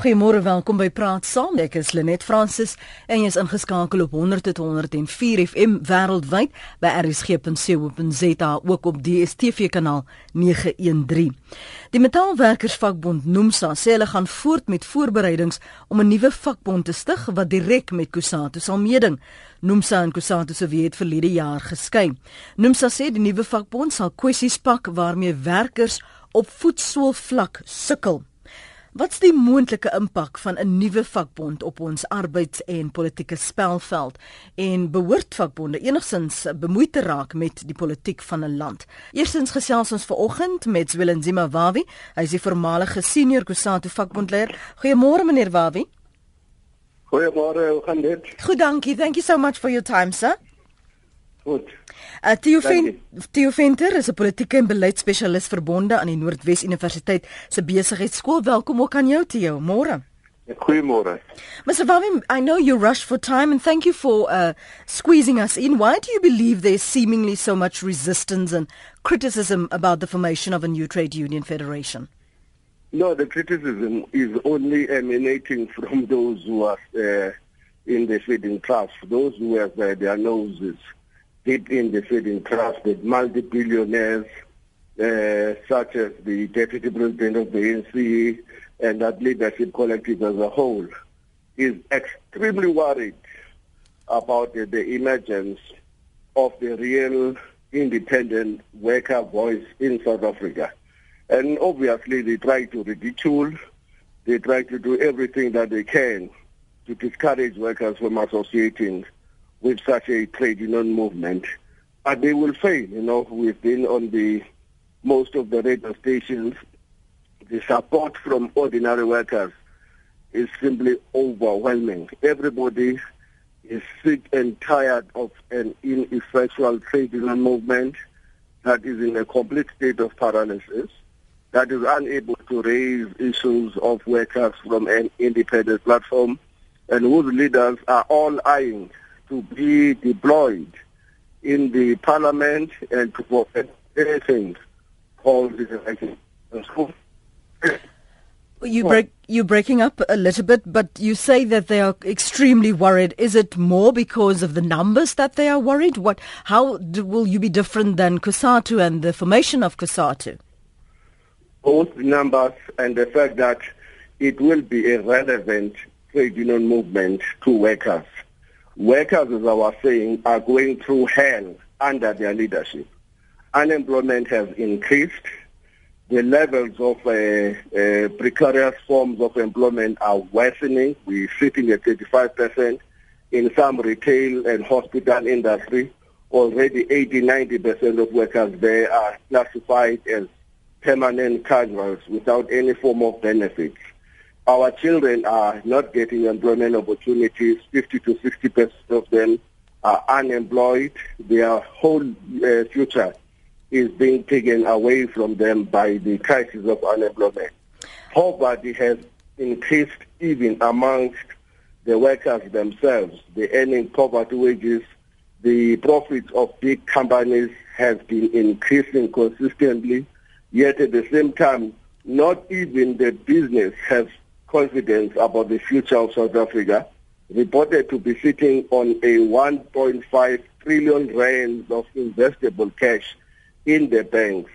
Goeiemôre, welkom by Praat Saam. Ek is Lenet Fransis en jy is ingeskakel op 100.104 FM wêreldwyd by rsg.co.za ook op DStv kanaal 913. Die Metaalwerkersvakbond NUMSA sê hulle gaan voort met voorbereidings om 'n nuwe vakbond te stig wat direk met Kusatu sal meeding. NUMSA en Kusatu se weet verlede jaar geskei. NUMSA sê die nuwe vakbond sal kwessies pak waarmee werkers op voetsoolvlak sukkel. Wat's die moontlike impak van 'n nuwe vakbond op ons arbeids- en politieke spelveld en behoort vakbonde enigsins bemoei te raak met die politiek van 'n land? Eerstens gesels ons vanoggend met Zwelenzima Wawi, hy is die voormalige senior Kusatu vakbondleier. Goeiemôre meneer Wawi. Goeiemôre, hoe gaan dit? Goed, dankie. Thank you so much for your time, sir. Goed. Uh, Theo, Ven Theo Venter is 'n politieke en beleidsspesialis verbonde aan die Noordwes Universiteit se besigheidskool. Welkom ook aan jou Theo. Môre. Goeiemôre. Mr. Vavim, I know you rushed for time and thank you for uh, squeezing us in. Why do you believe there's seemingly so much resistance and criticism about the formation of a new trade union federation? No, the criticism is only emanating from those who are uh, in the feeding class, those who have uh, their noses deep in the feeding class, the multi-billionaires, uh, such as the deputy president of the ANC and that leadership collective as a whole, is extremely worried about uh, the emergence of the real independent worker voice in South Africa. And obviously they try to ridicule, they try to do everything that they can to discourage workers from associating with such a trade union movement. But they will fail, you know, we've been on the most of the radio stations. The support from ordinary workers is simply overwhelming. Everybody is sick and tired of an ineffectual trade union movement that is in a complete state of paralysis, that is unable to raise issues of workers from an independent platform, and whose leaders are all eyeing to be deployed in the parliament and to prevent anything called the election. You break you're breaking up a little bit, but you say that they are extremely worried. Is it more because of the numbers that they are worried? What? How do, will you be different than Kusatu and the formation of Kusatu? Both the numbers and the fact that it will be a relevant trade union movement to workers. Workers, as I was saying, are going through hell under their leadership. Unemployment has increased. The levels of uh, uh, precarious forms of employment are worsening. We're sitting at 35% in some retail and hospital industry. Already 80-90% of workers there are classified as permanent casuals without any form of benefits. Our children are not getting employment opportunities. 50 to 60 percent of them are unemployed. Their whole uh, future is being taken away from them by the crisis of unemployment. Poverty has increased even amongst the workers themselves. The earning poverty wages, the profits of big companies has been increasing consistently. Yet at the same time, not even the business has confidence about the future of South Africa, reported to be sitting on a 1.5 trillion rand of investable cash in the banks.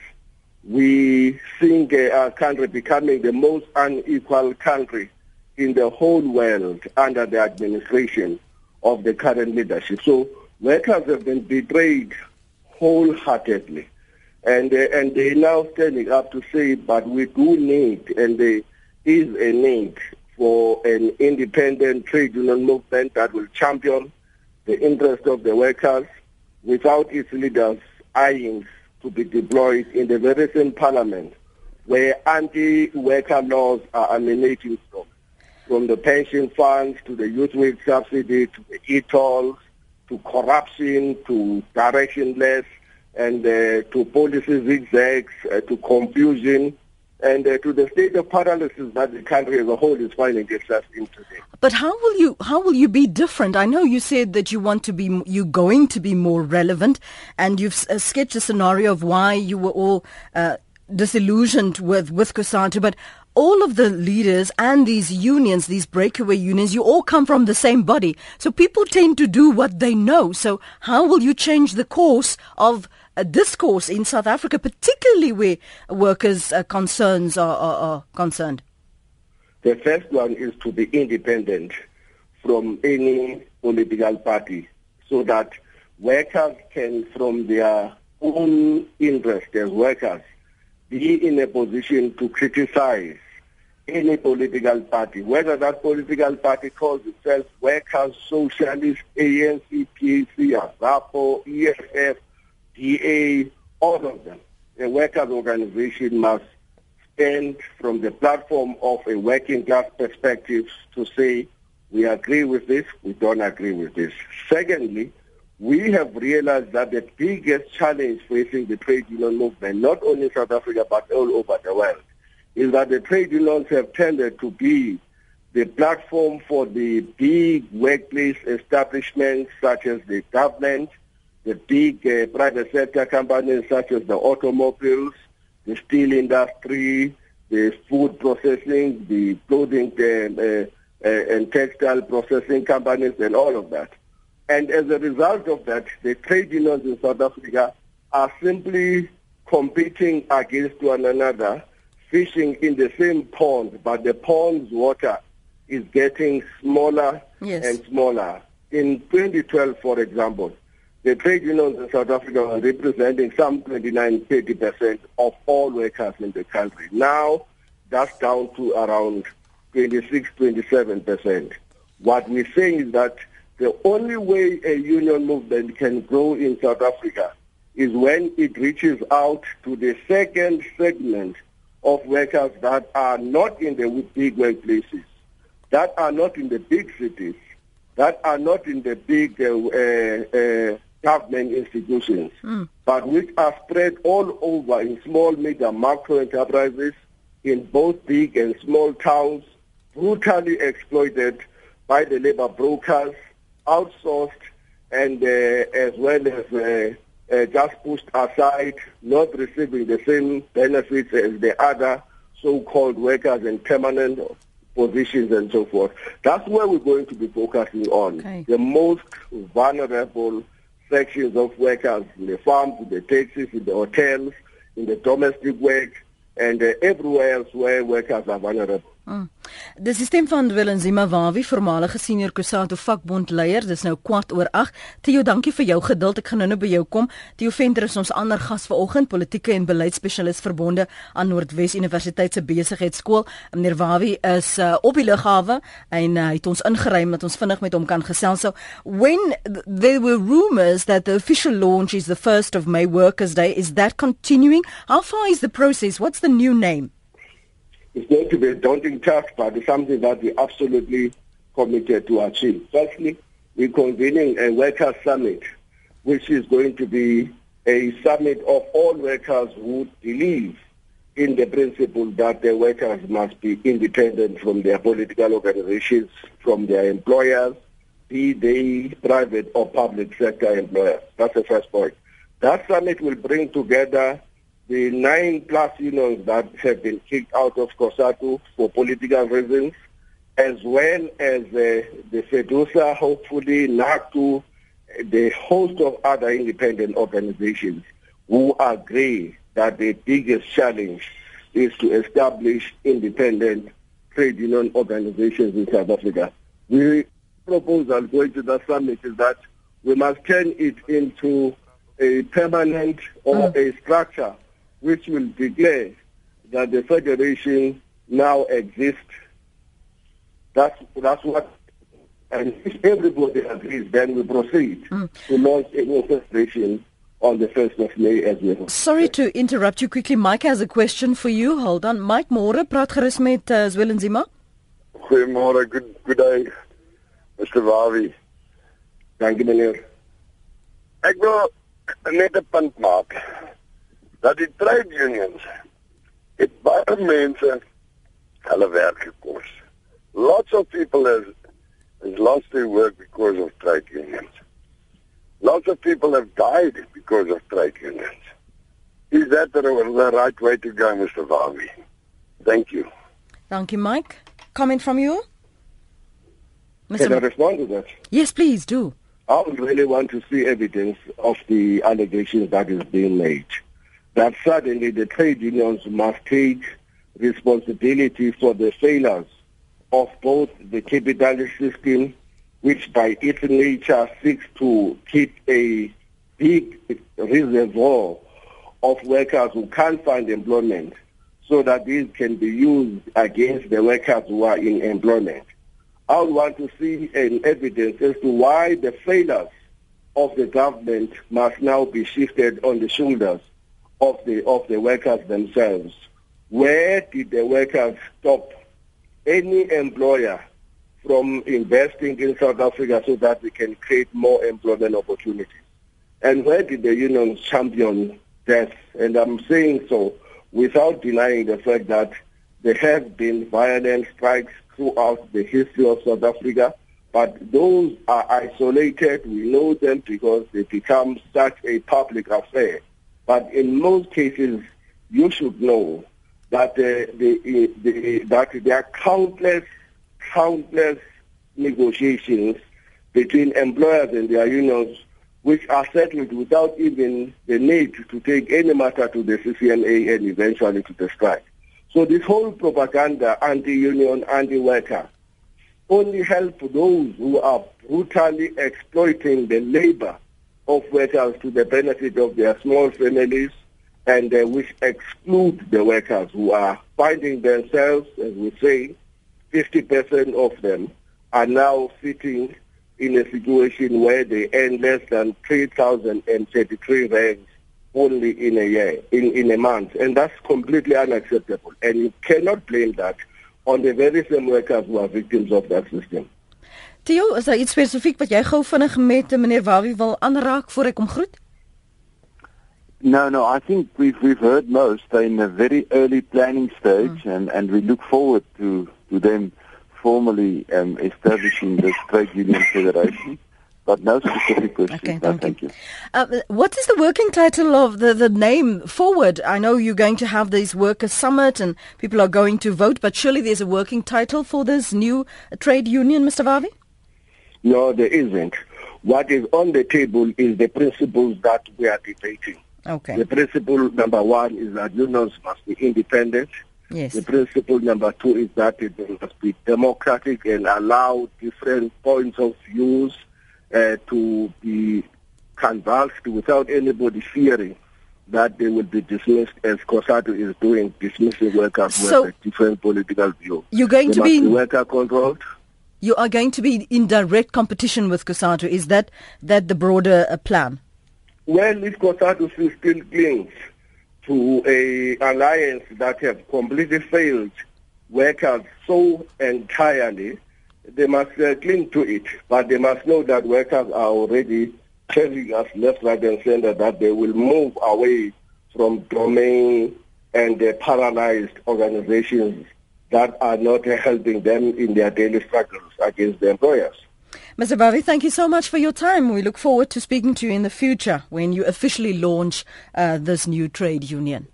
We think uh, our country becoming the most unequal country in the whole world under the administration of the current leadership. So workers have been betrayed wholeheartedly. And, uh, and they're now standing up to say, but we do need, and they is a need for an independent trade union movement that will champion the interest of the workers without its leaders eyeing to be deployed in the very same parliament where anti-worker laws are emanating from, from the pension funds to the youth wage subsidy to the e-tolls to corruption to directionless and uh, to policy zigzags uh, to confusion and uh, to the state of paralysis that the country as a whole is finding itself in today. But how will you how will you be different? I know you said that you want to be you're going to be more relevant, and you've uh, sketched a scenario of why you were all uh, disillusioned with with Kusatu. But all of the leaders and these unions, these breakaway unions, you all come from the same body. So people tend to do what they know. So how will you change the course of discourse in South Africa, particularly where workers' uh, concerns are, are, are concerned? The first one is to be independent from any political party so that workers can, from their own interest as workers, be in a position to criticize any political party, whether that political party calls itself Workers, Socialist, ANC, PAC, ZAPO, EFF, DA, all of them. A workers' organization must stand from the platform of a working class perspective to say, we agree with this, we don't agree with this. Secondly, we have realized that the biggest challenge facing the trade union movement, not only in South Africa but all over the world, is that the trade unions have tended to be the platform for the big workplace establishments such as the government, the big uh, private sector companies such as the automobiles, the steel industry, the food processing, the clothing uh, uh, uh, and textile processing companies and all of that. And as a result of that, the trade unions in South Africa are simply competing against one another, fishing in the same pond, but the pond's water is getting smaller yes. and smaller. In 2012, for example, the trade unions in South Africa are representing some 29-30% of all workers in the country. Now, that's down to around 26, 27%. What we're saying is that the only way a union movement can grow in South Africa is when it reaches out to the second segment of workers that are not in the big workplaces, that are not in the big cities, that are not in the big uh, uh, government institutions, mm. but which are spread all over in small, medium, macro enterprises, in both big and small towns, brutally exploited by the labor brokers, outsourced, and uh, as well as uh, uh, just pushed aside, not receiving the same benefits as the other so-called workers in permanent positions and so forth. That's where we're going to be focusing on. Okay. The most vulnerable sections of workers in the farms, in the taxis, in the hotels, in the domestic work, and uh, everywhere else where workers are vulnerable. Mm. Dis die stem van Willem Zima Wawi, voormalige senior Kusatu vakbondleier. Dis nou kwart oor 8. Theo, dankie vir jou geduld. Ek gaan nou-nou by jou kom. Theo Venter is ons ander gas vanoggend, politieke en beleidsspesialis verbonde aan Noordwes Universiteit se besigheidskool. Meneer Wawi is uh, op die lughawe en uh, het ons ingeruim dat ons vinnig met hom kan gesels. So, when there were rumors that the official launch is the 1st of May Workers Day, is that continuing? How far is the process? What's the new name? It's going to be a daunting task, but it's something that we absolutely committed to achieve. Firstly, we're convening a workers' summit, which is going to be a summit of all workers who believe in the principle that the workers must be independent from their political organizations, from their employers, be they private or public sector employers. That's the first point. That summit will bring together the nine plus unions that have been kicked out of COSATU for political reasons, as well as uh, the FEDUSA, hopefully NACTU, the host of other independent organizations who agree that the biggest challenge is to establish independent trade union organizations in South Africa. The proposal going to the summit is that we must turn it into a permanent or mm. a structure which will declare that the federation now exists. That's that's what, and if everybody agrees, then we proceed mm. to launch a new federation on the 1st of May as well. Sorry to interrupt you quickly. Mike has a question for you. Hold on. Mike Moore, praat gerus met uh, Zwellen Zima. Goeiemôre. Good good day. Mr. Wawi. Dankie meneer. Ek wil net 'n punt maak dat die trade unions het baie mense hulle werk gekos. Lots of people have, have lost their work because of trade unions. Lots of people have died because of trade unions. Is that the, the right way to go, Mr. Vavi? Thank you. Thank you, Mike. Comment from you? Mr. Can I respond to that? Yes, please do. I would really want to see evidence of the allegations that is being made. That suddenly the trade unions must take responsibility for the failures of both the capitalist system, which by its nature seeks to keep a big reservoir of workers who can't find employment so that these can be used against the workers who are in employment. I would want to see an evidence as to why the failures of the government must now be shifted on the shoulders of the of the workers themselves. Where did the workers stop any employer from investing in South Africa so that we can create more employment opportunities? And where did the unions champion death? And I'm saying so without denying the fact that there have been violent strikes throughout the history of South Africa, but those are isolated. We know them because they become such a public affair. But in most cases, you should know that uh, the, the, that there are countless, countless negotiations between employers and their unions which are settled without even the need to take any matter to the CCMA and eventually to the strike. So this whole propaganda, anti-union, anti-worker, only help those who are brutally exploiting the labor of workers to the benefit of their small families and uh, which exclude the workers who are finding themselves, as we say, 50% of them are now sitting in a situation where they earn less than 3,033 rands only in a year, in, in a month. And that's completely unacceptable. And you cannot blame that on the very same workers who are victims of that system. Theo, is daar iets spesifiek wat jy gou vinnig met meneer Wawie wil aanraak voor ek hom groet? No, no, I think we've we've heard most. They're in a very early planning stage mm. and and we look forward to to them formally um, establishing this trade union federation. But no specific questions. Okay, thank, no, thank you. you. Uh, what is the working title of the, the name Forward? I know you're going to have this workers' summit and people are going to vote, but surely there's a working title for this new trade union, Mr. Vavi? No, there isn't. What is on the table is the principles that we are debating. Okay. The principle number one is that unions must be independent. Yes. The principle number two is that it must be democratic and allow different points of views uh, to be convulsed without anybody fearing that they will be dismissed as COSATU is doing, dismissing workers so with a different political view. You're going they to be, be worker controlled. You are going to be in direct competition with COSATU. Is that that the broader uh, plan? Well, if COSATU still clings to a alliance that have completely failed workers so entirely, they must uh, cling to it. But they must know that workers are already telling us left, right, and center that they will move away from domain and paralyzed organizations that are not helping them in their daily struggles against the employers. Mr. Bavi, thank you so much for your time. We look forward to speaking to you in the future when you officially launch uh, this new trade union.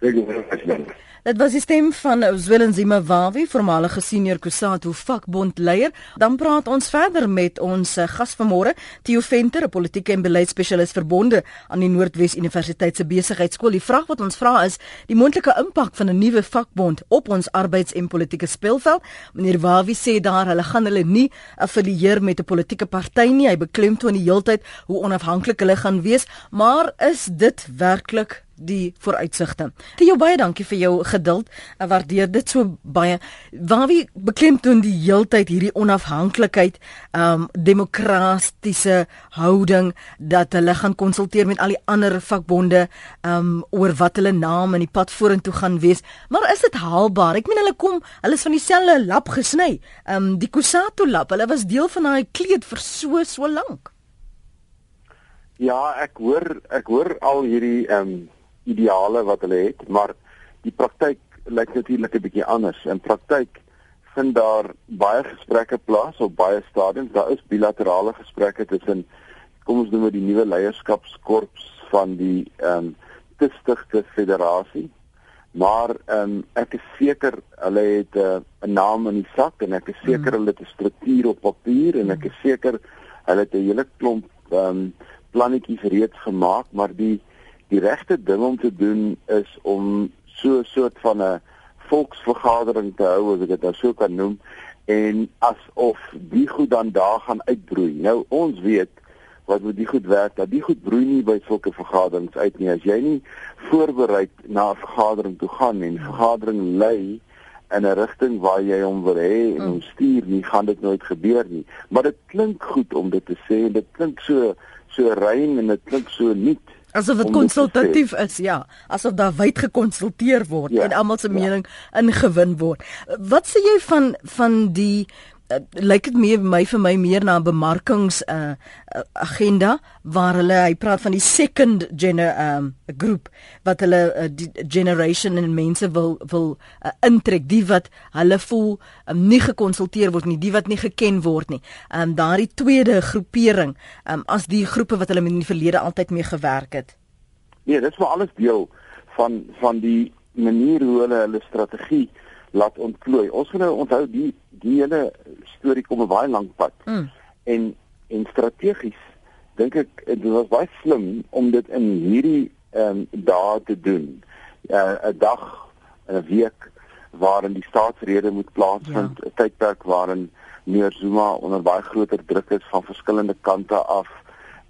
Thank you very much, man. Dit was die stem van Zwelenzima Wawi, voormalige senior Kusatu vakbondleier. Dan praat ons verder met ons eh, gas vanmôre, Theo Venter, 'n politieke en beleidsspesialis verbonde aan die Noordwes Universiteit se besigheidskool. Die vraag wat ons vra is, die moontlike impak van 'n nuwe vakbond op ons arbeids- en politieke speelveld. Meneer Wawi sê daar hulle gaan hulle nie affilieer met 'n politieke party nie. Hy beklemtoon die heeltyd hoe onafhanklik hulle gaan wees, maar is dit werklik die vooruitsigte. Theo baie dankie vir jou geduld. Ek waardeer dit so baie. Waar wie beklemtoon die heeltyd hierdie onafhanklikheid, ehm um, demokratiese houding dat hulle gaan konsulteer met al die ander vakbonde ehm um, oor wat hulle naam in die pad vorentoe gaan wees. Maar is dit haalbaar? Ek meen hulle kom, hulle is van dieselfde lap gesny. Ehm um, die Kusato lap. Hulle was deel van daai kleed vir so so lank. Ja, ek hoor ek hoor al hierdie ehm um ideale wat hulle het, maar die praktyk lyk natuurlik 'n bietjie anders. In praktyk vind daar baie gesprekke plaas op baie stadiums. Daar is bilaterale gesprekke tussen kom ons noem dit die nuwe leierskapskorps van die ehm um, gestigte federasie Maar ehm um, ek is seker hulle het eh, 'n uh, naam in die sak en ek is seker mm. hulle het 'n struktuur op papier en ek is seker hulle het 'n hele klomp ehm um, plannetjies reeds gemaak, maar die die regte ding om te doen is om so 'n soort van 'n volksvergadering te hou, as ek dit nou so kan noem, en asof die goed dan daar gaan uitbroei. Nou ons weet wat moet die goed werk dat die goed broei nie by sulke vergaderings uit nie as jy nie voorberei na 'n vergadering toe gaan en die vergadering lei in 'n rigting waar jy hom wil hê en hom mm. stuur nie gaan dit nooit gebeur nie maar dit klink goed om dit te sê en dit klink so so rein en dit klink so nuut asof dit konsultatief is ja. Asof daar wyd gekonsulteer word ja, en almal se ja. mening ingewin word. Wat sê jy van van die uh, lyk dit meer my vir my meer na 'n bemarkings uh, agenda waar hulle hy praat van die second gener um groep wat hulle uh, die generation en mense wil wil uh, intrek. Die wat hulle voel um, nie gekonsulteer word nie die wat nie geken word nie. Um daardie tweede groepering um as die groepe wat hulle in die verlede altyd mee gewerk het. Nee dit is maar alles deel van van die manier hoe hulle hulle strategie laat ontplooi. Ons moet nou onthou die die hele storie kom 'n baie lank pad. Mm. En en strategies dink ek dit was baie slim om dit in hierdie ehm um, dae te doen. 'n uh, 'n dag, 'n week waarin die staatsrede moet plaasvind, 'n ja. tydperk waarin meneer Zuma onder baie groter druk is van verskillende kante af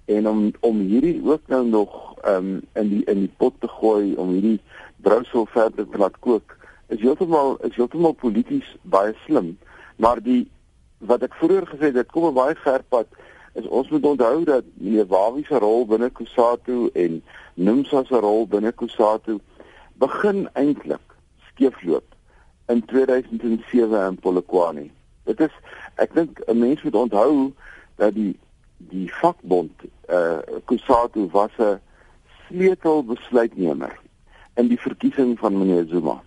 en om om hierdie ook nou nog ehm um, in die in die pot te gooi om hierdie brousel verder te laat kook is heeltemal is heeltemal polities baie slim, maar die wat ek vroeër gesê het, dit kom 'n baie ver pad is ons moet onthou dat meneer Wawie se rol binne Kusatu en Nomsa se rol binne Kusatu begin eintlik skeefloop in 2007 in Polokwane. Dit is ek dink 'n mens moet onthou dat die die vakbond eh uh, Kusatu was 'n sleutelbesluitnemer in die verkiesing van meneer Zuma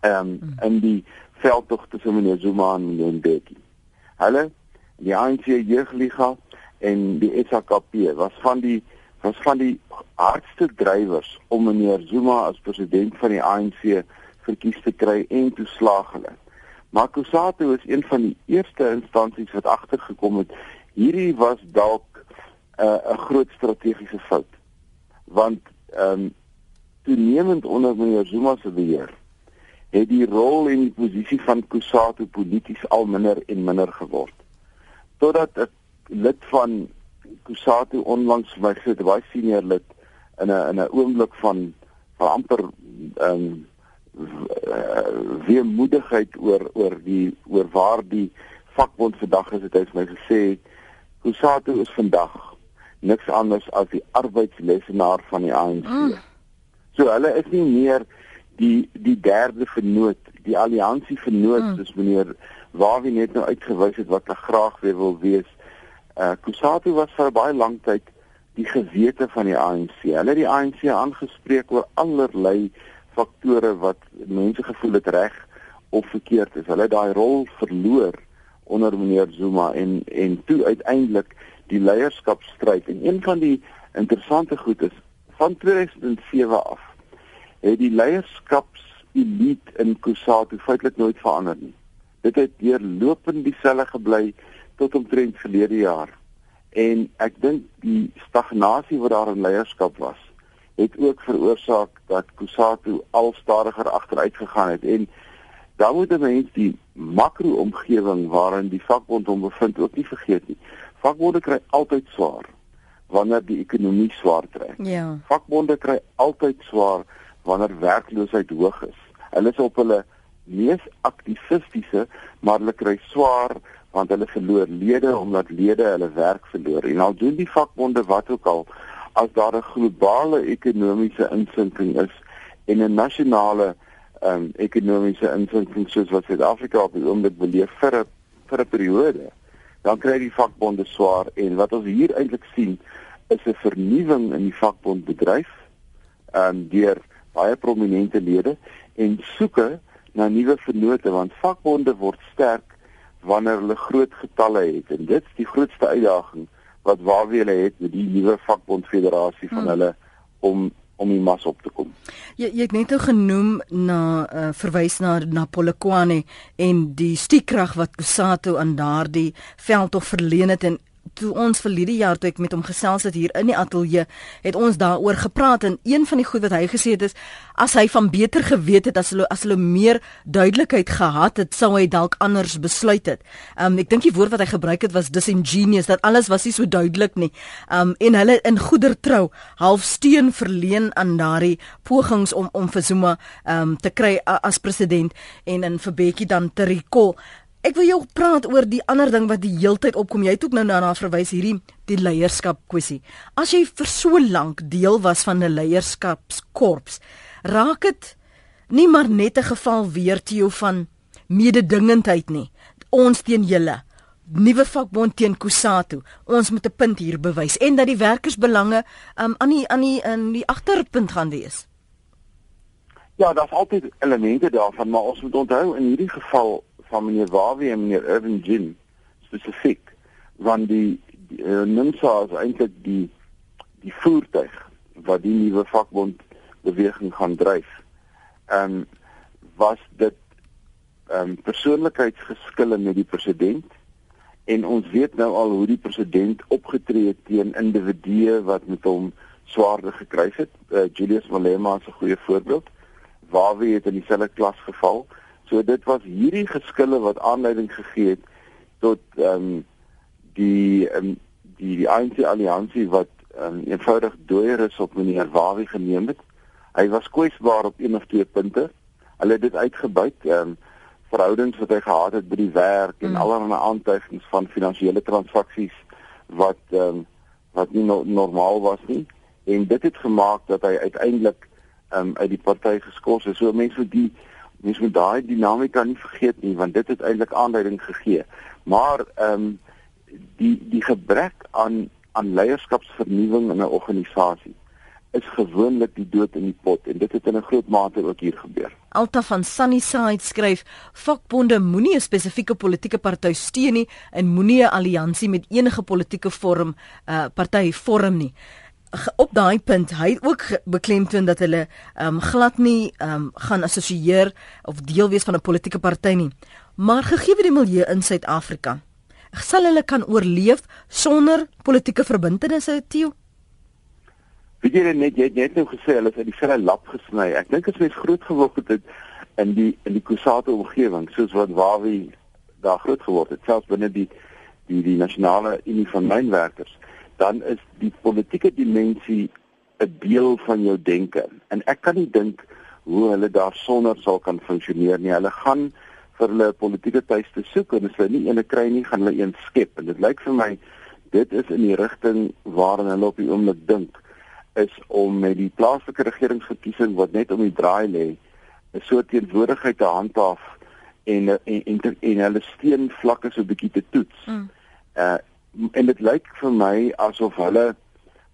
ehm um, in die veldtog tussen meneer Zuma en meneer Mbeki. Hulle die ANC jeugliga en die SAKP was van die was van die hardste drywers om meneer Zuma as president van die ANC verkies te kry en toeslaag hulle. Maar Kusatu is een van die eerste instansies wat agtergekom het hierdie was dalk 'n uh, groot strategiese fout. Want ehm um, toenemend onder meneer Zuma se beheer het die rol en die posisie van Kusatu polities al minder en minder geword. Totdat 'n lid van Kusatu onlangs my gesê baie senior lid in 'n in 'n oomblik van van amper ehm um, weemoedigheid oor oor die oor waar die vakbond vandag is het hy vir my gesê Kusatu is vandag niks anders as die arbeidslesenaar van die ANC. Mm. So hulle is nie meer die die derde vernoot, die alliansie vernoot, mm. soos meneer Wawie net nou uitgewys het wat hy graag weer wil wees. Uh Kusatu was vir baie lank tyd die gewete van die ANC. Hulle het die ANC aangespreek oor allerlei faktore wat mense gevoel het reg of verkeerd is. Hulle het daai rol verloor onder meneer Zuma en en toe uiteindelik die leierskapstryd. En een van die interessante goed is van 2007 af het die leierskapselite in Kusatu feitelik nooit verander nie. Dit het deurlopend dieselfde gebly tot omtrent verlede jaar. En ek dink die stagnasie wat daar in leierskap was, het ook veroorsaak dat Kusatu al stadiger agteruit gegaan het en dan moet mense die makro-omgewing waarin die vakbond hom bevind ook nie vergeet nie. Vakbonde kry altyd swaar wanneer die ekonomie swaar trek. Ja. Vakbonde kry altyd swaar wanneer werkloosheid hoog is. Hulle is op hulle mees aktivistiese, maar hulle kry swaar want hulle verloor lede omdat lede hulle werk verloor. En al doen die vakbonde wat ook al as daar 'n globale ekonomiese insinking is en 'n nasionale um, ekonomiese insinking soos wat Suid-Afrika op die oomblik beleef vir 'n vir 'n periode, dan kry die vakbonde swaar en wat ons hier eintlik sien is 'n vernuwing in die vakbondbedryf ehm um, deur baie prominente lede en soeke na nuwe vennote want vakbonde word sterk wanneer hulle groot getalle het en dit is die grootste uitdaging wat waarby hulle het met die nuwe vakbondfederasie van hmm. hulle om om die mas op te kom. Jy jy het net nou genoem na uh, verwys na na Polokwane en die stiekrag wat Kusatu aan daardie veld tog verleen het en toe ons verlede jaar toe ek met hom gesels het hier in die ateljee, het ons daaroor gepraat en een van die goed wat hy gesê het is as hy van beter geweet het as hulle as hulle meer duidelikheid gehad het, sou hy dalk anders besluit het. Um ek dink die woord wat hy gebruik het was disingenuous dat alles was nie so duidelik nie. Um en hulle in goeie trou half steun verleen aan daardie pogings om om vir Zuma um te kry as president en in vir Bekkie dan te recall. Ek wil jou praat oor die ander ding wat die heeltyd opkom. Jy het ook nou daarna verwys hierdie die leierskap kwessie. As jy vir so lank deel was van 'n leierskapskorps, raak dit nie maar net 'n geval weer te jou van mededingendheid nie. Ons teen julle nuwe vakbond teen Kusatu. Ons moet 'n punt hier bewys en dat die werkersbelange um, aan die aan die in die agterpunt gaan wees. Ja, daar's altyd elemente daarvan, maar ons moet onthou in hierdie geval van meneer Wawie en meneer Irvin Jin spesifiek want die, die uh, NUMSA is eintlik die die voertuig wat die nuwe vakbond beweging gaan dryf. Ehm um, was dit ehm um, persoonlikheidsgeskille met die president en ons weet nou al hoe die president opgetree het teen individue wat met hom swaarde gekry het. Uh, Julius Malema is 'n goeie voorbeeld. Wawie het in dieselfde klas geval. So dit was hierdie geskille wat aanleiding gegee het tot ehm um, die um, die die ANC alliansie wat um, eenvoudig dooier is op meneer Wawie geneem het. Hy was kwesbaar op een of twee punte. Hulle het dit uitgebuit ehm um, verhoudings wat hy gehad het by die werk en mm. allerlei aantuigings van finansiële transaksies wat ehm um, wat nie no normaal was nie en dit het gemaak dat hy uiteindelik ehm um, uit die party geskort is. So mense die mens moet daai dinamika nie vergeet nie want dit het eintlik aanleiding gegee. Maar ehm um, die die gebrek aan aan leierskapsvernuwing in 'n organisasie is gewoonlik die dood in die pot en dit het in 'n groot mate ook hier gebeur. Alta van Sunnyside skryf: "Vakbonde moenie 'n spesifieke politieke party steun nie en moenie 'n alliansie met enige politieke vorm uh party vorm nie." Op daai punt hy het ook beklemtoon dat hulle um, glad nie um, gaan assosieer of deel wees van 'n politieke party nie. Maar gegee die milieu in Suid-Afrika, sal hulle kan oorleef sonder politieke verbintenisse, Theo? Weet jy net jy het net nou gesê hulle is uit dieselfde lap gesny. Ek dink as mens groot geword het in die in die Kusate omgewing, soos wat Wawie daar groot geword het, selfs binne die die die nasionale unie van mynwerkers dan is die politieke dimensie 'n deel van jou denke. En ek kan nie dink hoe hulle daar sonder sal kan funksioneer nie. Hulle gaan vir hulle politieke tuiste soek en as hulle nie eene kry nie, gaan hulle een skep. En dit lyk vir my dit is in die rigting waarna hulle op die oomblik dink is om met die plaaslike regeringsverkiesing wat net om die draai lê, 'n soort teenwoordigheid te handhaaf en en en, en hulle steen vlakke so bietjie te toets. Mm. Uh en dit lyk vir my asof hulle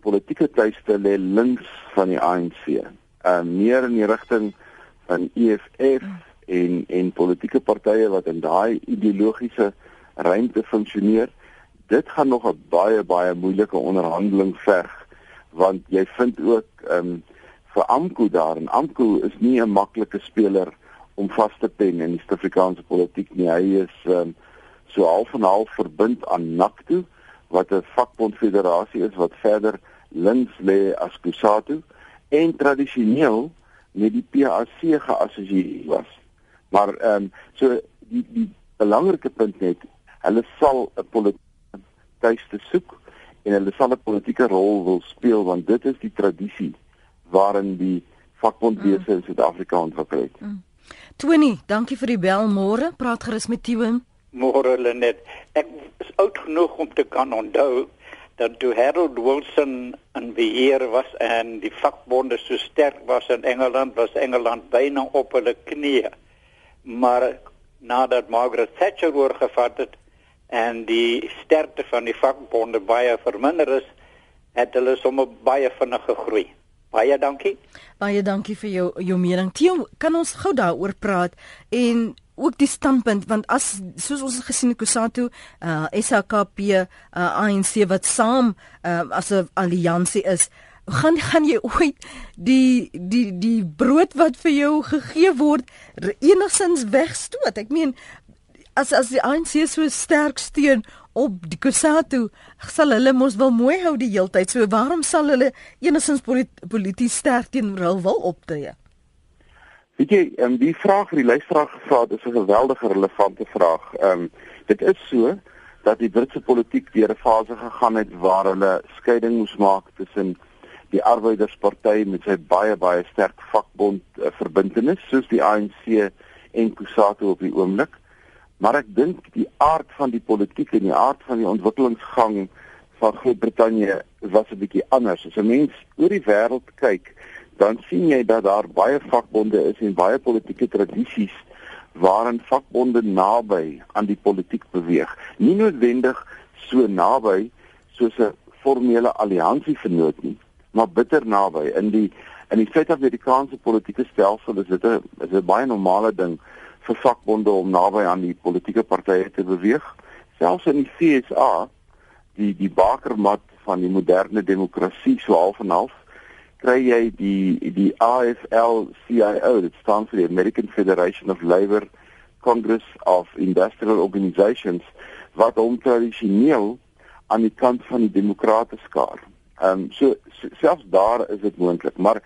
politieke tuiste lê links van die ANC. Ehm meer in die rigting van EFF en en politieke partye wat in daai ideologiese ruimte funksioneer. Dit gaan nog 'n baie baie moeilike onderhandeling verg want jy vind ook ehm um, vir Amku daar en Amku is nie 'n maklike speler om vas te pen in die Suid-Afrikaanse politiek nie. Hy is ehm um, so half en half verbind aan NACTU wat 'n vakbondfederasie is wat verder links lê as Kusatu en tradisioneel met die PAC geassosieer was. Maar ehm um, so die die belangrike punt net, hulle sal 'n politieke tuiste soek en hulle sal 'n politieke rol wil speel want dit is die tradisie waarin die vakbondwese mm. in Suid-Afrika ontwikkel het. Mm. Tony, dankie vir die bel môre. Praat gerus met Tiwim. Môre Lenet. Ek is oud genoeg om te kan onthou dat toe Harold Wilson in beheer was en die vakbonde so sterk was in Engeland, was Engeland byna op hulle knieë. Maar nadat Margaret Thatcher oorgevat het en die sterkte van die vakbonde baie verminder is, het hulle sommer baie vinnig gegroei. Baie dankie. Baie dankie vir jou jou mening. Theo, kan ons gou daaroor praat en ook die standpunt want as soos ons gesien het Kusatu, uh SAKP, uh ANC wat saam uh as 'n alliansie is, gaan gaan jy ooit die die die brood wat vir jou gegee word enigsins wegstoot? Ek meen as as die ANC so sterk steun op die Kusatu, sal hulle mos wel mooi hou die heeltyd. So waarom sal hulle enigsins polities sterk teenoor hul wil optree? Weet jy, um, die vraag vir die luisteraar gevra het is 'n geweldige relevante vraag. Ehm um, dit is so dat die Britse politiek deur 'n fase gegaan het waar hulle skeiding moes maak tussen die Arbeidersparty met sy baie baie sterk vakbond uh, verbintenis soos die ANC en Kusatu op die oomblik. Maar ek dink die aard van die politiek en die aard van die ontwikkelingsgang van Groot-Brittanje was 'n bietjie anders. As 'n mens oor die wêreld kyk, dan sien jy dat daar baie vakbonde is en baie politieke tradisies waarin vakbonde naby aan die politiek beweeg. Nie noodwendig so naby soos 'n formele alliansie vernoot nie, maar bitter naby in die in die Suid-Afrikaanse politieke stelsel is dit 'n is 'n baie normale ding vir vakbonde om naby aan die politieke partye te beweeg. Selfs in die FSA, die die bakermat van die moderne demokrasie so half en half kry jy die die AFL-CIO, dit staan vir die American Federation of Labour Congress of Industrial Organizations wat hom tradisioneel aan die kant van die demokrate skaar. Ehm um, so, so selfs daar is dit moontlik, maar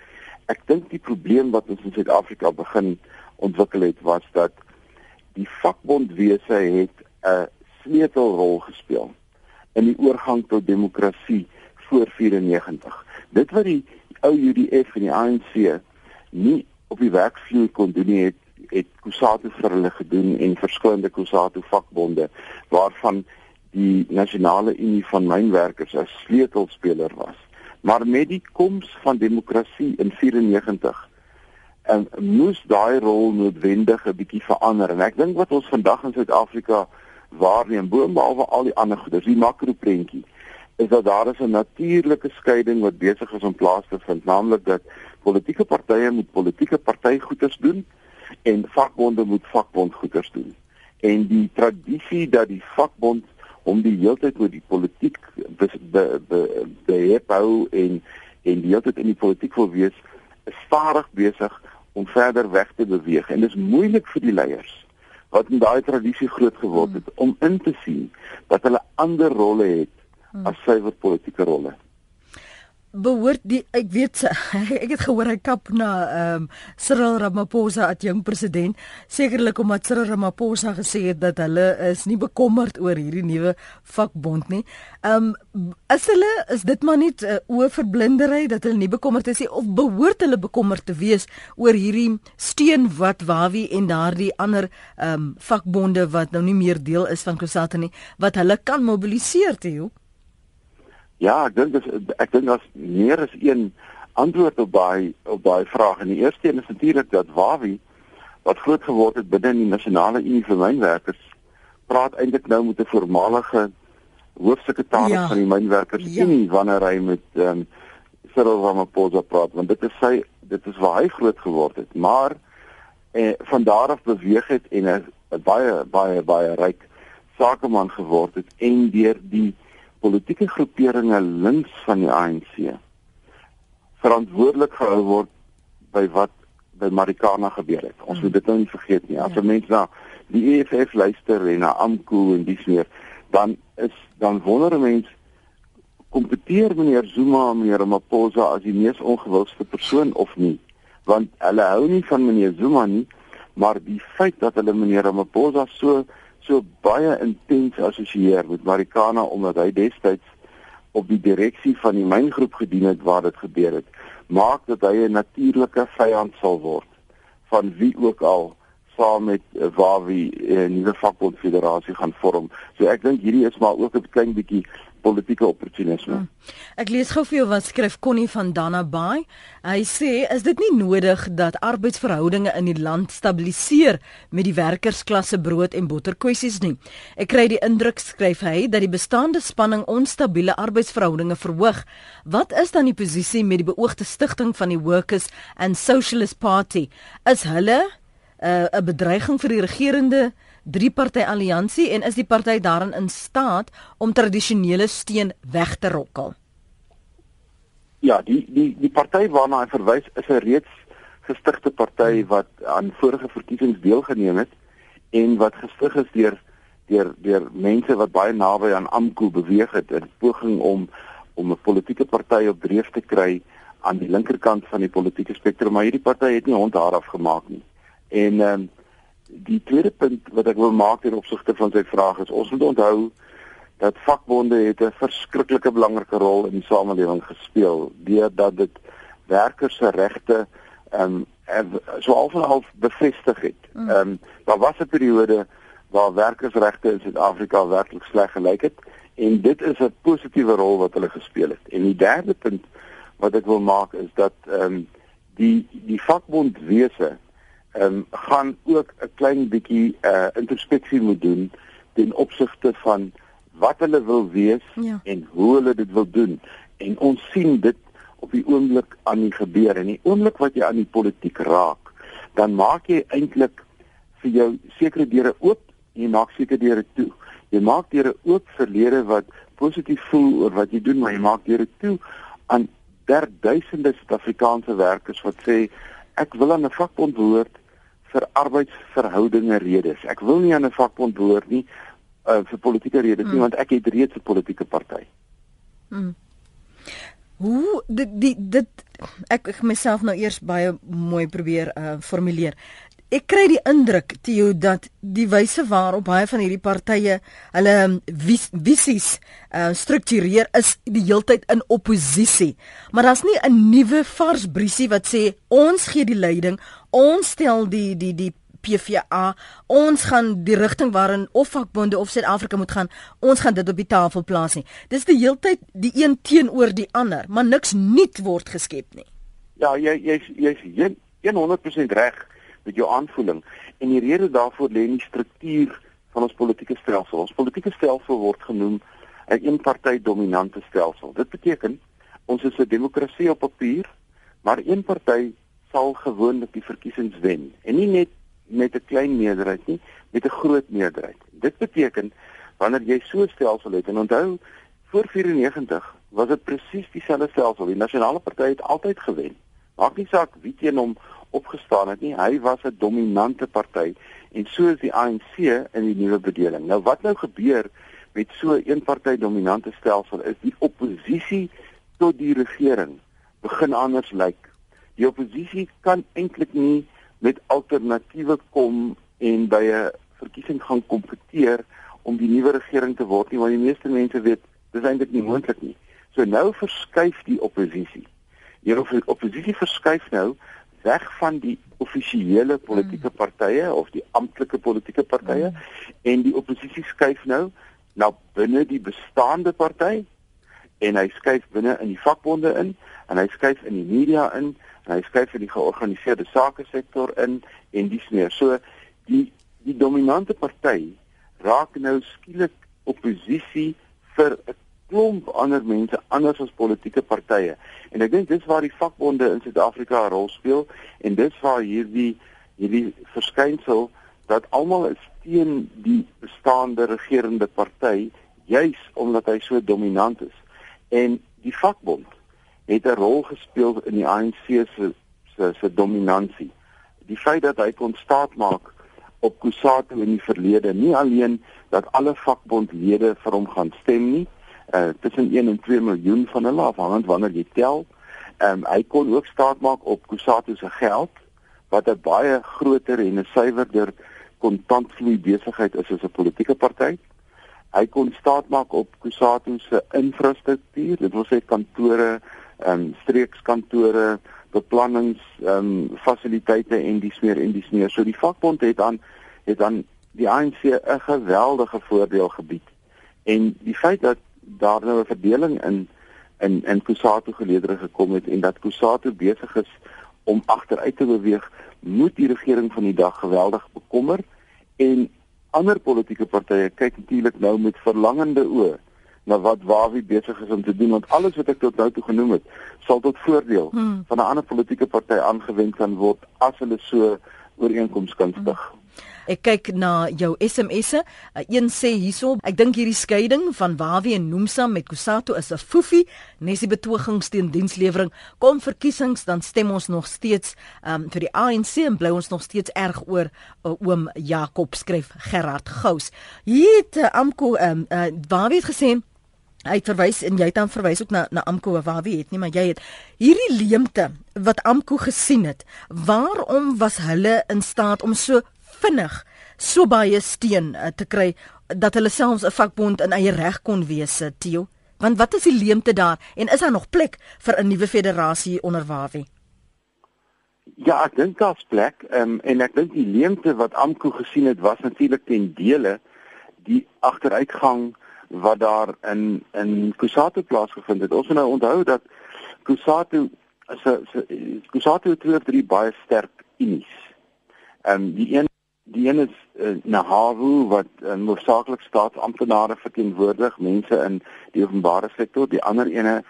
ek dink die probleem wat ons in Suid-Afrika begin ontwikkel het was dat die vakbondwese het 'n sleutelrol gespeel in die oorgang tot demokrasie voor 94. Dit wat die ou UDF en die ANC nie op die werkvloer kon doen nie, het het Kusatu vir hulle gedoen en verskillende Kusatu vakbonde waarvan die nasionale unie van mynwerkers as sleutelspeler was. Maar met die koms van demokrasie in 94 en moes daai rol noodwendig 'n bietjie verander en ek dink wat ons vandag in Suid-Afrika waarneem boonop al die ander goeders, die makroprentjie is dat daar is 'n natuurlike skeiding wat besig is om plaas te vind, naamlik dat politieke partye moet politieke partygoeders doen en vakbonde moet vakbondgoeders doen. En die tradisie dat die vakbond om die heeltyd oor die politiek be be be hou en en die heeltyd in die politiek wil wees, is stadig besig om verder weg te beweeg en dit is moeilik vir die leiers wat in daai tradisie groot geword het om in te sien dat hulle ander rolle het Hmm. as suiwer politieke rolle. Behoort die ek weet ek het gehoor hy kap na ehm um, Cyril Ramaphosa as jong president sekerlik omdat Cyril Ramaphosa gesê het dat hulle is nie bekommerd oor hierdie nuwe vakbond nie. Ehm um, is hulle is dit maar net 'n uh, oorverblindery dat hulle nie bekommerd is nie of behoort hulle bekommerd te wees oor hierdie steun wat Wawi en daardie ander ehm um, vakbonde wat nou nie meer deel is van Kusata nie wat hulle kan mobiliseer te hoe? Ja, ek dink ek dink daar's meer as een antwoord op daai op daai vraag. En die eerste een is natuurlik dat Wawi wat groot geword het binne die nasionale unie vir mynwerkers praat eintlik nou met 'n voormalige hoofsekretaris ja. van die mynwerkers ja. unie wanneer hy met ehm um, Cyril Ramaphosa praat want dit is sy dit is waar hy groot geword het. Maar eh van daar af beweeg het en 'n baie baie baie ryk sakeman geword het en deur die politieke groeperinge links van die ANC verantwoordelik gehou word by wat by Marikana gebeur het. Ons moet dit nou nie vergeet nie. As ja. mense na die EFF luister en na AMKU en dis meer, dan is dan wonder mense kompeteer meneer Zuma en meneer Maposa as die mees ongewilde persoon of nie? Want hulle hou nie van meneer Zuma nie, maar die feit dat hulle meneer Maposa so so baie intens assosieer met Marikana omdat hy destyds op die direksie van die myngroep gedien het waar dit gebeur het, maak dat hy 'n natuurlike vyand sal word van wie ook al saam met waar wie 'n uh, nuwe vakbondfederasie gaan vorm. So ek dink hierdie is maar ook 'n klein bietjie politieke opportunisme. Hmm. Ek lees gou vir jou wat skryf Connie van Dannaby. Hy sê is dit nie nodig dat arbeidsverhoudinge in die land stabiliseer met die werkersklasse brood en botter kwessies nie. Ek kry die indruk skryf hy dat die bestaande spanning onstabiele arbeidsverhoudinge verhoog. Wat is dan die posisie met die beoogde stigting van die Workers and Socialist Party? Is hulle uh, 'n uh, bedreiging vir die regerende drie party alliansie en is die party daarin in staat om tradisionele steun weg te rokkel? Ja, die die die party waarna hy verwys is 'n reeds gestigte party wat aan vorige verkiesings deelgeneem het en wat gestig is deur deur deur mense wat baie naby aan AMKU beweeg het in poging om om 'n politieke party op dreef te kry aan die linkerkant van die politieke spektrum, maar hierdie party het nie hond haar afgemaak nie. En ehm um, die tweede punt wat ek wil maak in opsigte van sy vraag is ons moet onthou dat vakbonde het 'n verskriklike belangrike rol in die samelewing gespeel deurdat dit werkers se regte ehm um, so half en half bevestig het. Mm. Ehm um, daar was 'n periode waar werkersregte in Suid-Afrika werklik sleg gelyk het en dit is 'n positiewe rol wat hulle gespeel het. En die derde punt wat ek wil maak is dat ehm um, die die vakbondwese ehm um, gaan ook 'n klein bietjie uh introspeksie moet doen ten opsigte van wat hulle wil wees ja. en hoe hulle dit wil doen. En ons sien dit op die oomblik aan die gebeur en die oomblik wat jy aan die politiek raak, dan maak jy eintlik vir jou sekere deure oop en jy maak sekere deure toe. Jy maak deure oop vir lede wat positief voel oor wat jy doen, maar jy maak deure toe aan derduisende Suid-Afrikaanse werkers wat sê ek wil aan 'n vakbond behoort vir arbeidsverhoudinge redes. Ek wil nie aan 'n vakbond behoort nie uh, vir politieke redes mm. nie want ek het reeds 'n politieke party. Mm. Hoe dit die dit ek ek myself nou eers baie mooi probeer uh formuleer. Ek kry die indruk Theo dat die wyse waarop baie van hierdie partye hulle vis, visies uh struktureer is die heeltyd in oppositie. Maar daar's nie 'n nuwe vars briesie wat sê ons gee die leiding, ons stel die die die PVA. Ons gaan die rigting waarin of vakbonde of Suid-Afrika moet gaan, ons gaan dit op die tafel plaas nie. Dis die heeltyd die een teenoor die ander, maar niks nuut word geskep nie. Ja, jy jy's jy's 100% reg met jou aanvoeling en die rede daarvoor lê in die struktuur van ons politieke stelsel. Ons politieke stelsel word genoem 'n eenparty dominante stelsel. Dit beteken ons is 'n demokrasie op papier, maar een party sal gewoonlik die verkiesings wen en nie net met 'n klein meerderheid nie, met 'n groot meerderheid. Dit beteken wanneer jy so 'n stelsel het en onthou voor 94 was dit presies dieselfde stelsel. Die nasionale party het altyd gewen. Maak nie saak wie teen hom opgestaan het nie, hy was 'n dominante party en so is die ANC in die nuwe bedeling. Nou wat nou gebeur met so 'n eenparty dominante stelsel is die oppositie tot die regering begin anders lyk. Die oppositie kan eintlik nie met alternatiewe kom en by 'n verkiesing gaan kompeteer om die nuwe regering te word nie want die meeste mense weet dis eintlik nie moontlik nie. So nou verskuif die oppositie. Die oppositie verskuif nou weg van die offisiële politieke partye of die amptelike politieke partye mm. en die oppositie skuif nou na binne die bestaande party en hy skuif binne in die vakbonde in en hy skuif in die media in hy skryf vir die georganiseerde sake sektor in en dis meer. So die die dominante party raak nou skielik oppositie vir 'n klomp ander mense anders as politieke partye. En ek dink dis waar die vakbonde in Suid-Afrika 'n rol speel en dis waar hierdie hierdie verskynsel dat almal is teen die bestaande regerende party juis omdat hy so dominant is. En die vakbond het 'n rol gespeel in die ANC se se se dominansie. Die feit dat hy kon staatmaak op Kusatu in die verlede, nie alleen dat alle vakbondlede vir hom gaan stem nie, uh tussen 1 en 2 miljoen van hulle afhangend wanneer jy tel. Ehm um, hy kon ook staatmaak op Kusatu se geld wat 'n baie groter en 'n suiwerder kontantvloei besigheid is as 'n politieke party. Hy kon staatmaak op Kusatu se infrastruktuur, dit wil sê kantore, ehm um, streekskantore, beplannings, ehm um, fasiliteite en dis meer en dis meer. So die vakbond het dan het dan die ANC 'n geweldige voordeel gebied. En die feit dat daar nou 'n verdeling in in in Kusatu geleedere gekom het en dat Kusatu besig is om agteruit te beweeg, moet die regering van die dag geweldig bekommer en ander politieke partye kyk natuurlik nou met verlangende oë na wat Wawie besig is om te doen want alles wat ek tot nou toe genoem het sal tot voordeel hmm. van 'n ander politieke party aangewend kan word as hulle so ooreenkomste kan stig. Hmm. Ek kyk na jou SMS'e. Uh, een sê hierso, ek dink hierdie skeiding van Wawie en Nomsa met Kusato is 'n foefie. Nes die betogings teen dienslewering kom verkiesings dan stem ons nog steeds um, vir die ANC en bly ons nog steeds erg oor uh, oom Jakob skryf Gerard Gous. Hier het uh, Amko um, uh, Wawie het gesê Hy verwys en jy het dan verwys ook na na Amko waar wie het nie maar jy het hierdie leemte wat Amko gesien het. Waarom was hulle in staat om so vinnig so baie steun uh, te kry dat hulle selfs 'n vakbond in eie reg kon wees, eh, Theo? Want wat is die leemte daar en is daar nog plek vir 'n nuwe federasie onder Wawie? Ja, ek dink daar's plek um, en ek dink die leemte wat Amko gesien het was natuurlik ten dele die agteruitgang wat daar in in Kusatu plaasgevind het. Ons moet nou onthou dat Kusatu is 'n Kusatu het drie baie sterk unies. Ehm um, die een die een is uh, Naharu wat uh, noodsaaklik staatsamptenare verteenwoordig, mense in die openbare sektor. Die ander ene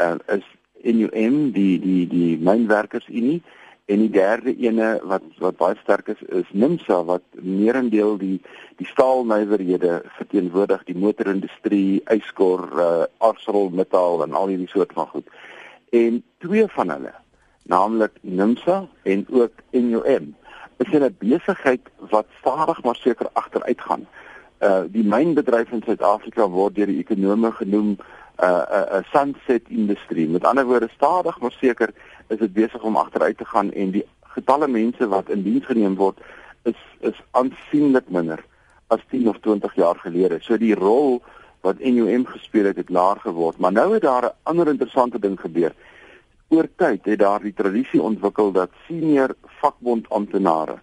uh, is NUM, die die die mynwerkersunie en die derde ene wat wat baie sterk is is Nimsa wat meerendeel die die staalnywerhede verteenwoordig die motorindustrie, yskor, uh, ArcelorMittal en al hierdie soort van goed. En twee van hulle, naamlik Nimsa en ook NUM, is in 'n besigheid wat stadig maar seker agteruit gaan. Uh die mynbedryf in Suid-Afrika word deur die ekonome genoem 'n uh, 'n uh, uh, sunset industrie. Met ander woorde, stadig maar seker is dit besig om agteruit te gaan en die getalle mense wat in diens geneem word is is aansienlik minder as 10 of 20 jaar gelede. So die rol wat NUM gespeel het, het laer geword. Maar nou het daar 'n ander interessante ding gebeur. Oor tyd het daar die tradisie ontwikkel dat senior vakbondamptenare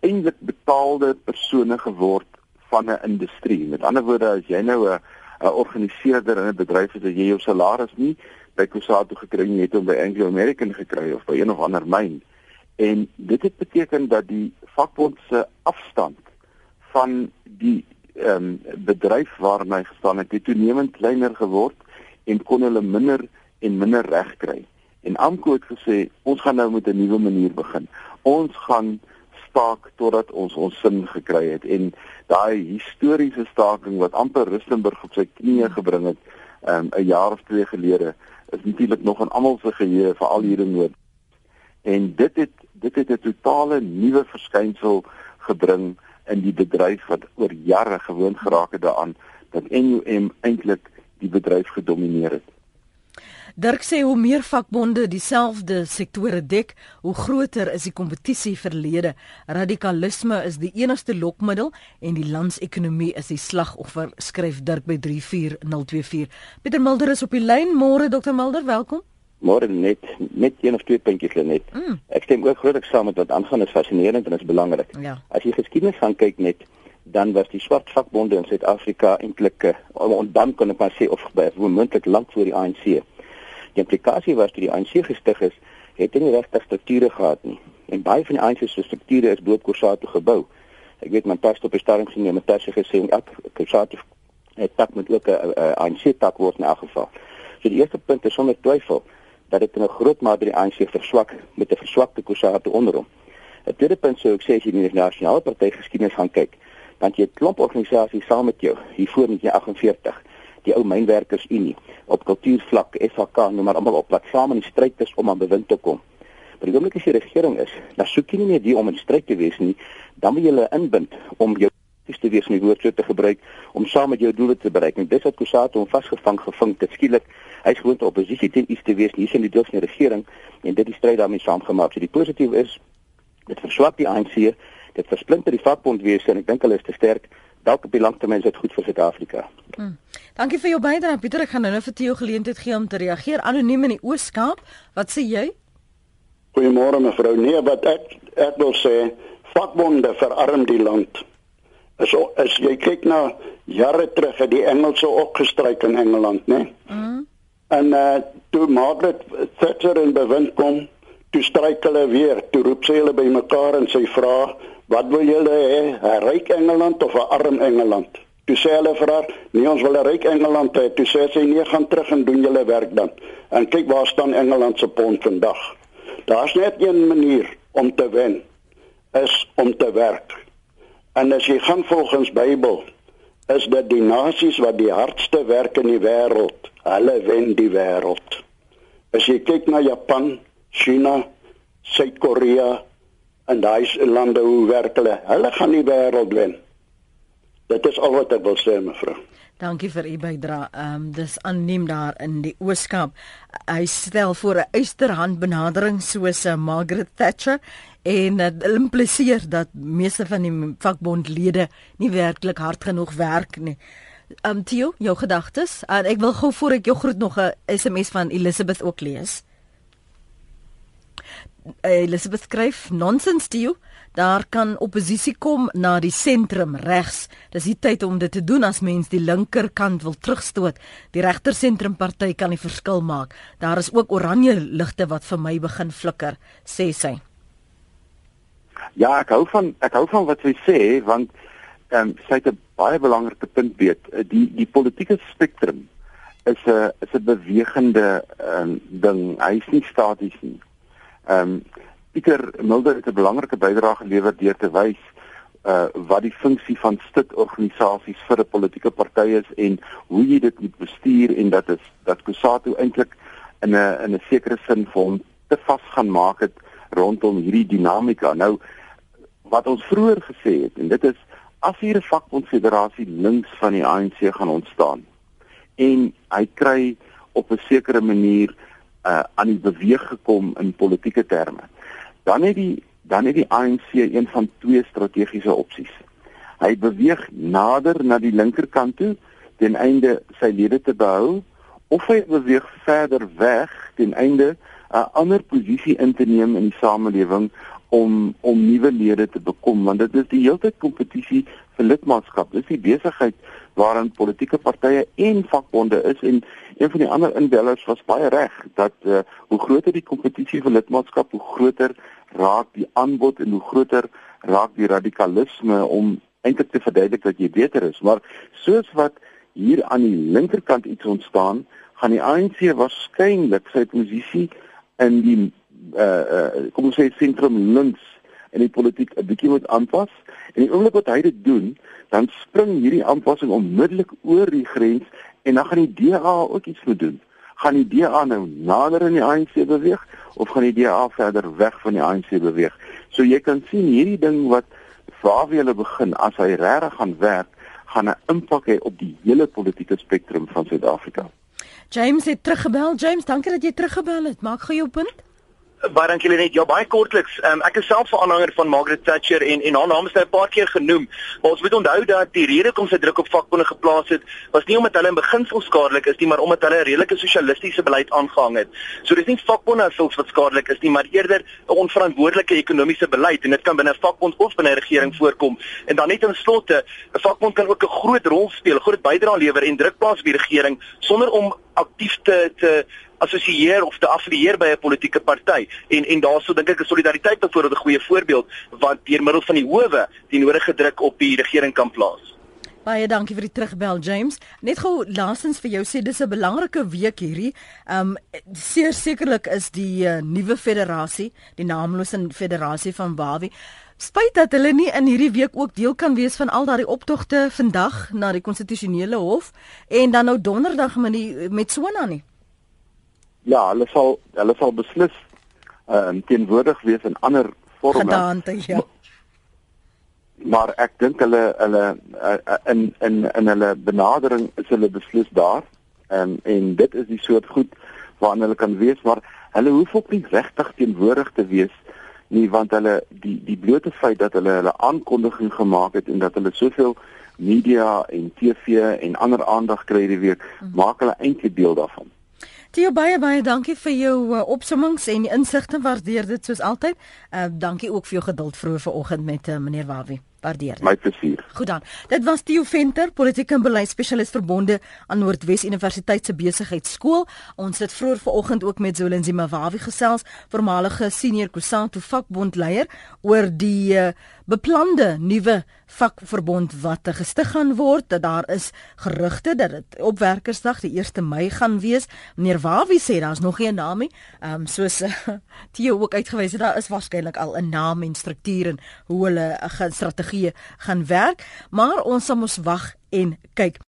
eintlik betaalde persone geword van 'n industrie. Met ander woorde, as jy nou 'n 'n organiseerder in 'n bedryf is, jy jou salaris nie by Kusatu gekry het om by Anglo American gekry of by een of ander myn. En dit het beteken dat die vakbond se afstand van die ehm um, bedryf waarna hy gestaan het, het toenemend kleiner geword en kon hulle minder en minder reg kry. En Amko het gesê ons gaan nou met 'n nuwe manier begin. Ons gaan staak totdat ons ons sin gekry het en daai historiese staking wat amper Rustenburg op sy knieë gebring het um, 'n jaar of twee gelede is natuurlik nog aan almal se geheue veral hier in Noord. En dit het dit het 'n totale nuwe verskynsel gebring in die bedryf wat oor jare gewoond geraak het daaraan dat NUM eintlik die bedryf gedomeineer het. Dirk sê hoe meer vakbonde dieselfde sektore dek, hoe groter is die kompetisie verlede. Radikalisme is die enigste lokmiddel en die landsekonomie is die slagoffer, skryf Dirk by 34024. Pieter Mulder is op die lyn. Môre Dr Mulder, welkom. Môre net net een of twee puntjies net. Mm. Ek stem ook grootliks saam met wat aangaan is fascinerend en is belangrik. Ja. As jy geskiedenis gaan kyk net dan was die swart vakbonde in Suid-Afrika eintlik uh, ondan kan ek maar sê of moontlik lank voor die ANC. Die implikasie was toe die ANC gestig is, het hulle nie regtig strukture gehad nie. En baie van die ANC se strukture is bo Korsaato gebou. Ek weet man pas op die stadium sien met Tassie gesê en ek Korsaato het tak met ook 'n ANC tak word in elk geval. So die eerste punt is sonder twyfel dat dit in 'n groot mate die ANC verswak met 'n verswakte Korsaato onder hom. 'n Tweede punt sou ek sê as jy die nasionale party geskiedenis gaan kyk, dan jy 'n klomp organisasies saam met jou hier voor in 1948 die ou mynwerkersunie op kultuurvlak SHK nou maar almal op wat saam in die stryd is om aan bewind te kom. Maar die oomblik as die regering is, dan soek jy nie meer die om in stryd te wees nie, dan wil jy hulle inbind om jou is te wees om die woord so te gebruik om saam met jou doele te bereik. En dis wat Kusato hom vasgevang gevink het skielik. Hy is gewoon te oppositie teen iets te wees, nie sien die van die regering en dit die stryd daarmee saamgemaak. So die positief is dit verswak die ANC, dit versplinter die vakbondwese en ek dink hulle is te sterk dalk op die langtermyn is dit goed vir Suid-Afrika. Hmm. Dankie vir jou bydrae Pieter. Ek gaan nou net vir Theo geleentheid gee om te reageer anoniem in die Oos-Kaap. Wat sê jy? Goeiemôre mevrou. Nee, wat ek ek wil sê, vakbonde verarm die land. As as jy kyk na jare terug het die Engelse opgestryk in Engeland, né? Nee? Mm. En eh uh, toe Margaret Thatcher in bewind kom, toe stryk hulle weer. Toe roep sy hulle bymekaar en sy vra wat wil julle hê, 'n ryk Engeland of 'n arm Engeland? Toe sê hulle vir haar, nee, ons wil 'n ryk Engeland hê. Toe sê sy, nee, gaan terug en doen julle werk dan. En kyk waar staan Engeland se pond vandag. Daar's net een manier om te wen. is om te werk. En as jy gaan volgens Bybel, is dit die nasies wat die hardste werk in die wêreld, hulle wen die wêreld. As jy kyk na Japan, China, Suid-Korea en daai lande hoe werk hulle, hulle gaan die wêreld wen. Dit is al wat ek wil sê mevrou. Dankie vir u bydrae. Ehm um, dis aanneem daar in die Ooskaap. Hy stel voor 'n uisterhand benadering soos 'n Margaret Thatcher en dit uh, impliseer dat meeste van die vakbondlede nie werklik hard genoeg werk nie. Ehm um, Tio, jou gedagtes? En ek wil gou voor ek jou groet nog 'n SMS van Elizabeth ook lees. Elizabeth skryf nonsens Tio. Daar kan oppositie kom na die sentrum regs. Dis die tyd om dit te doen as mens die linkerkant wil terugstoot. Die regter sentrum party kan die verskil maak. Daar is ook oranje ligte wat vir my begin flikker, sê sy. Ja, ek hou van ek hou van wat sy sê want ehm um, sy het 'n baie belangrike punt weet. Die die politieke spektrum is 'n is 'n bewegende um, ding. Hy is nie staties nie. Ehm um, Pieter Mulder het 'n belangrike bydrae gelewer deur te wys uh wat die funksie van stitorganisasies vir 'n politieke party is en hoe jy dit moet bestuur en dat is dat Kusatu eintlik in 'n in 'n sekere sin vir hom te vas gaan maak het rondom hierdie dinamika. Nou wat ons vroeër gesê het en dit is as hier 'n vakbondfederasie links van die ANC gaan ontstaan en hy kry op 'n sekere manier uh aan die beweeg gekom in politieke terme dan het die dan het die ANC een van twee strategiese opsies. Hy beweeg nader na die linkerkant toe ten einde sy lede te behou of hy beweeg verder weg ten einde 'n ander posisie in te neem in die samelewing om om nuwe lede te bekom want dit is die heeltyd kompetisie vir lidmaatskap. Dis die besigheid waarin politieke partye en vakbonde is en een van die ander inbellers was baie reg dat uh, hoe groter die kompetisie vir lidmaatskap, hoe groter raak die aanbod en hoe groter raak die radikalisme om eintlik te verduidelik dat jy beter is. Maar soos wat hier aan die linkerkant iets ontstaan, gaan die ANC waarskynlik sy posisie in die uh uh kom ons sê sentrum links in die politiek 'n bietjie moet aanpas. En die oomblik wat hy dit doen, dan spring hierdie aanpassing onmiddellik oor die grens en dan gaan die DA ook iets moet doen. Gaan die DA nou nader in die ANC beweeg of gaan die DA verder weg van die ANC beweeg? So jy kan sien hierdie ding wat waar wie hulle begin as hy regtig gaan werk, gaan 'n impak hê op die hele politieke spektrum van Suid-Afrika. James het teruggebel. James, dankie dat jy teruggebel het. Maak gou jou punt. Baie dankie Lenet. Ja, baie kortliks. Um, ek is self 'n aanhanger van Margaret Thatcher en en haar naam is nou 'n paar keer genoem. Maar ons moet onthou dat die rede hoekom sy druk op vakbonde geplaas het, was nie omdat hulle in beginsel skadelik is nie, maar omdat hulle 'n redelike sosialistiese beleid aangehang het. So dis nie vakbonde as sulks wat skadelik is nie, maar eerder 'n onverantwoordelike ekonomiese beleid en dit kan binne 'n vakbond of binne 'n regering voorkom. En dan net in slotte, 'n vakbond kan ook 'n groot rol speel, groot bydrae lewer en druk plaas op die regering sonder om aktief te te assosieer of te affilieer by 'n politieke party en en daaroor dink ek is solidariteit byvoorbeeld 'n goeie voorbeeld wat deur middel van die howe die nodige druk op die regering kan plaas. Baie dankie vir die terugbel James. Net gou laasens vir jou sê dis 'n belangrike week hierdie. Um seker sekerlik is die uh, nuwe federasie, die naamlose federasie van Bawi Spyt dat hulle nie in hierdie week ook deel kan wees van al daardie optogte vandag na die konstitusionele hof en dan nou donderdag met die met Swana nie ja, hulle sal hulle sal beslis ehm uh, teenwoordig wees in ander forme. Gedaante, ja. Maar ek dink hulle hulle uh, in in in hulle benadering is hulle beslis daar. Ehm um, en dit is die soort goed waarna hulle kan wees, maar hulle hoef ook nie regtig teenwoordig te wees nie want hulle die die blote feit dat hulle hulle aankondiging gemaak het en dat hulle soveel media en TV en ander aandag kry hierdie week, mm. maak hulle eintlik deel daarvan. Theo baie baie dankie vir jou uh, opsommings en insigte. Waardeer dit soos altyd. Uh dankie ook vir jou geduld vroeër vanoggend met uh, meneer Wawie. Waardeer. My plesier. Goed dan. Dit was Theo Venter, politieke en beleidsspesialis verbonde aan Noordwes Universiteit se besigheidskool. Ons het vroeër vanoggend ook met Zolenzi Mawawi gesels, voormalige senior Kusatu vakbondleier oor die uh, beplande nuwe vakverbond wat gestig gaan word. Daar is gerugte dat dit op Werkersdag die 1 Mei gaan wees. Meneer Wawi sê daar's nog nie 'n naam nie. Ehm um, soos uh, Theo ook uitgewys het, daar is waarskynlik al 'n naam en struktuur en hoe hulle 'n uh, strategie gaan werk, maar ons sal mos wag en kyk.